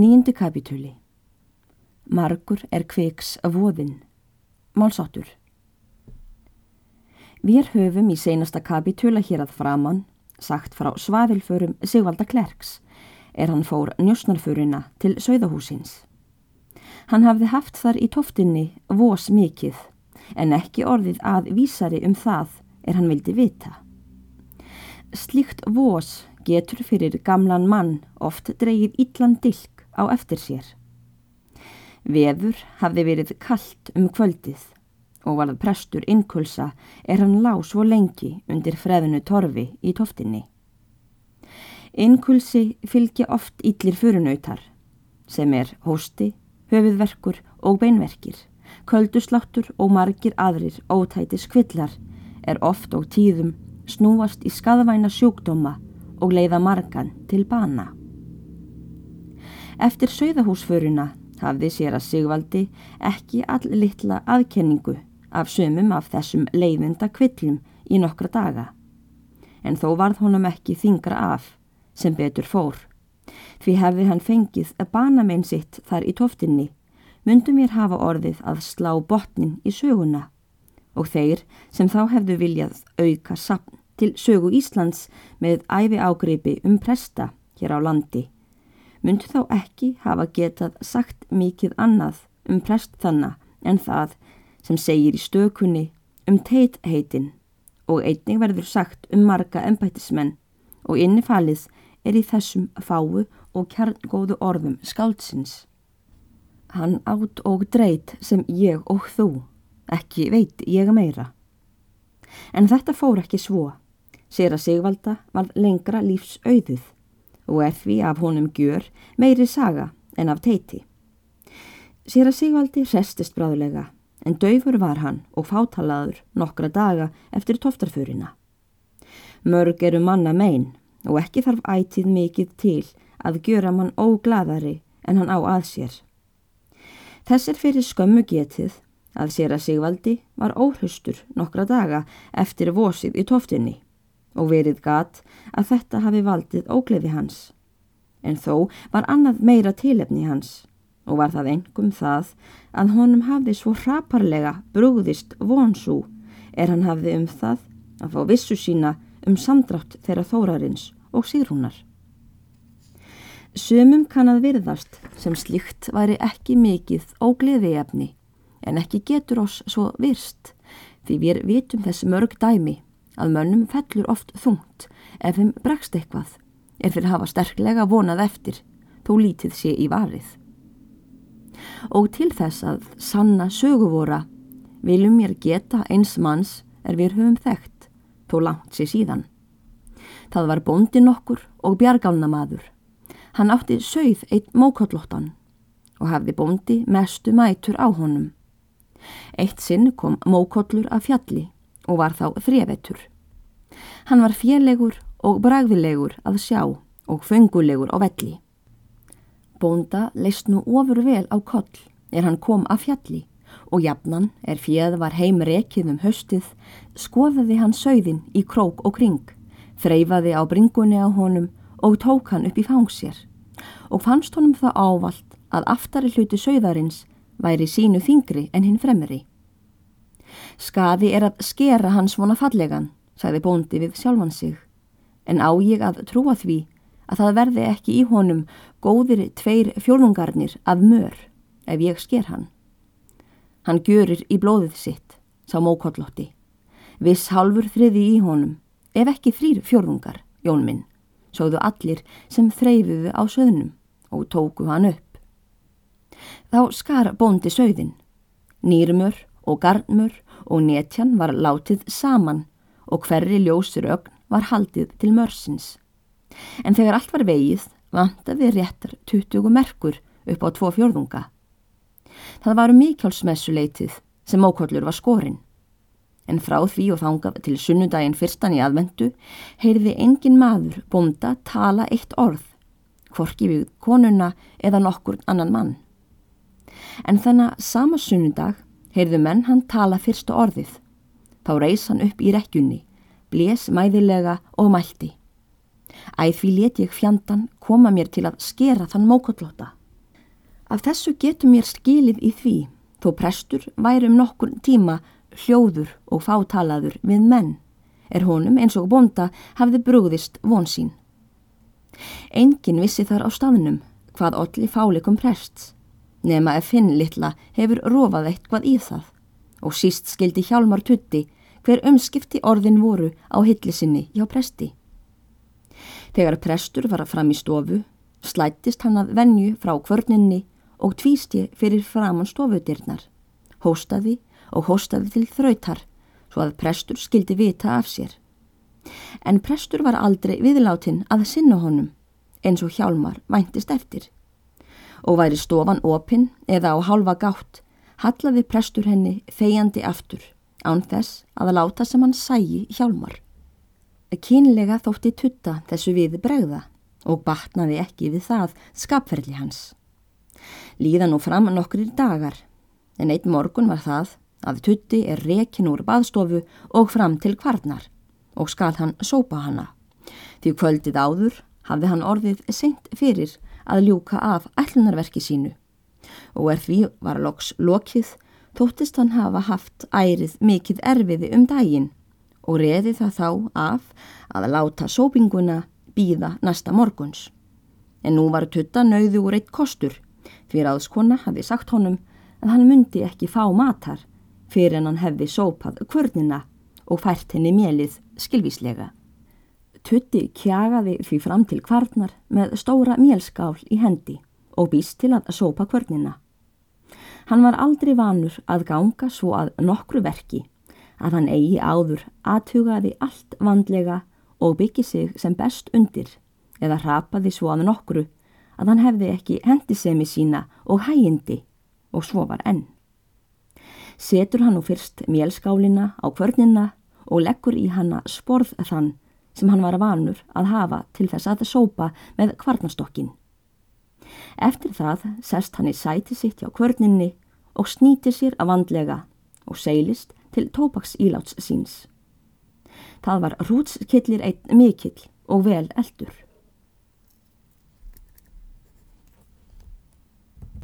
Nýjundu kapitúli Margur er kveiks af voðin. Málsáttur Við höfum í seinasta kapitúla hér að framann sagt frá svaðilförum Sigvalda Klerks er hann fór njósnarföruna til sögðahúsins. Hann hafði haft þar í toftinni vós mikið en ekki orðið að vísari um það er hann vildi vita. Slíkt vós getur fyrir gamlan mann oft dreigið illan dilk á eftir sér. Vefur hafði verið kallt um kvöldið og varð prestur innkulsa er hann lág svo lengi undir freðinu torfi í toftinni. Innkulsi fylgja oft yllir fyrunautar sem er hósti, höfuðverkur og beinverkir, köldusláttur og margir aðrir ótætis kvillar er oft og tíðum snúast í skadvæna sjúkdóma og leiða margan til bana. Eftir sögðahúsföruna hafði sér að Sigvaldi ekki all litla aðkenningu af sömum af þessum leiðinda kvillum í nokkra daga. En þó varð honum ekki þingra af sem betur fór. Því hefði hann fengið að bana meginn sitt þar í toftinni, myndum mér hafa orðið að slá botnin í söguna og þeir sem þá hefðu viljað auka sapn til sögu Íslands með æfi ágreipi um presta hér á landi myndu þá ekki hafa getað sagt mikið annað um prest þanna en það sem segir í stökunni um teit heitin og einning verður sagt um marga ennbættismenn og innifalið er í þessum fáu og kjarngóðu orðum skáldsins. Hann átt og dreit sem ég og þú, ekki veit ég meira. En þetta fór ekki svo, sér að Sigvalda var lengra lífs auðið og er því af honum gjör meiri saga en af teiti. Sér að Sigvaldi restist bráðulega en döfur var hann og fátalaður nokkra daga eftir toftarfurina. Mörg eru manna megin og ekki þarf ætið mikið til að gjöra mann ógladari en hann á að sér. Þess er fyrir skömmu getið að sér að Sigvaldi var óhustur nokkra daga eftir vosið í toftinni og verið gat að þetta hafi valdið ógleði hans. En þó var annað meira tilefni hans og var það engum það að honum hafði svo hraparlega brúðist vonsú er hann hafði um það að fá vissu sína um samdrátt þeirra þórarins og síðrúnar. Sumum kann að virðast sem slíkt væri ekki mikið ógleði efni en ekki getur oss svo virst því við vitum þess mörg dæmi að mönnum fellur oft þungt ef þeim bregst eitthvað, ef þeir hafa sterklega vonað eftir, þó lítið sé í varið. Og til þess að sanna söguvora viljum mér geta eins manns er við höfum þekkt, þó langt sé síðan. Það var bóndin okkur og bjargálnamaður. Hann átti sögð eitt mókollóttan og hafði bóndi mestu mætur á honum. Eitt sinn kom mókollur af fjalli og var þá þrjevettur. Hann var félegur og bragðilegur að sjá og fengulegur á velli. Bónda leist nú ofur vel á koll er hann kom af fjalli og jafnan er fjöð var heim rekið um höstið, skoðaði hann sögðin í krók og kring, þreyfaði á bringunni á honum og tók hann upp í fangsér og fannst honum það ávalt að aftari hluti sögðarins væri sínu þingri en hinn fremri. Skaði er að skera hann svona fallegan sagði bóndi við sjálfan sig, en á ég að trúa því að það verði ekki í honum góðir tveir fjólungarnir af mör ef ég sker hann. Hann gjörir í blóðið sitt, sá mókollotti. Viss halfur þriði í honum, ef ekki þrýr fjólungar, jón minn, sóðu allir sem þreyfuðu á söðnum og tóku hann upp. Þá skar bóndi söðin. Nýrmur og garnmur og netjan var látið saman og hverri ljósur ögn var haldið til mörsins. En þegar allt var vegið vantaði réttar 20 merkur upp á tvo fjörðunga. Það varu mikjálsmessuleitið sem ókollur var skorinn. En frá því og þangað til sunnudaginn fyrstan í aðvendu heyrði engin maður bónda tala eitt orð, hvorki við konuna eða nokkur annan mann. En þannig sama sunnudag heyrðu menn hann tala fyrsta orðið Þá reys hann upp í rekkjunni, bles mæðilega og mælti. Æð því let ég fjandan koma mér til að skera þann mókollóta Af þessu getur mér skilið í því, þó prestur væri um nokkur tíma hljóður og fátalaður við menn, er honum eins og bonda hafði brúðist von sín. Engin vissi þar á staðnum hvað allir fáleikum prests, nema ef hinn litla hefur rofað eitthvað í það og síst skildi hjálmar tutti hver umskipti orðin voru á hillisinni hjá presti. Þegar prestur var fram í stofu, slættist hann að venju frá kvörninni og tvísti fyrir framann stofudirnar, hóstaði og hóstaði til þrautar svo að prestur skildi vita af sér. En prestur var aldrei viðláttinn að sinna honum eins og hjálmar væntist eftir. Og væri stofan opinn eða á halva gátt, hallaði prestur henni fegjandi aftur án þess að láta sem hann sægi hjálmar. Kínlega þótti tutta þessu við bregða og batnaði ekki við það skapferðli hans. Líða nú fram nokkrir dagar, en eitt morgun var það að tutti er rekin úr baðstofu og fram til kvarnar og skal hann sópa hanna. Því kvöldið áður hafði hann orðið seint fyrir að ljúka af ætlunarverki sínu og er því var loks lokið þóttist hann hafa haft ærið mikið erfiði um daginn og reði það þá af að láta sópinguna býða næsta morguns. En nú var tutta nauðu úr eitt kostur því ráðskona hafi sagt honum að hann myndi ekki fá matar fyrir en hann hefði sópað kvörnina og fært henni mjelið skilvíslega. Tutti kjagaði því fram til kvarnar með stóra mjelskál í hendi og býst til að sópa kvörnina. Hann var aldrei vanur að ganga svo að nokkru verki að hann eigi áður aðtugaði allt vandlega og byggi sig sem best undir eða rapaði svo að nokkru að hann hefði ekki hendisemi sína og hægindi og svo var enn setur hann nú fyrst mjölskálina á kvörnina og leggur í hanna sporð þann sem hann var vanur að hafa til þess að sópa með kvarnastokkin. Eftir það sest hann í sæti sitt hjá kvörninni og snýtir sér að vandlega og seilist til tópaks íláts síns. Það var rútskillir einn mikill og vel eldur.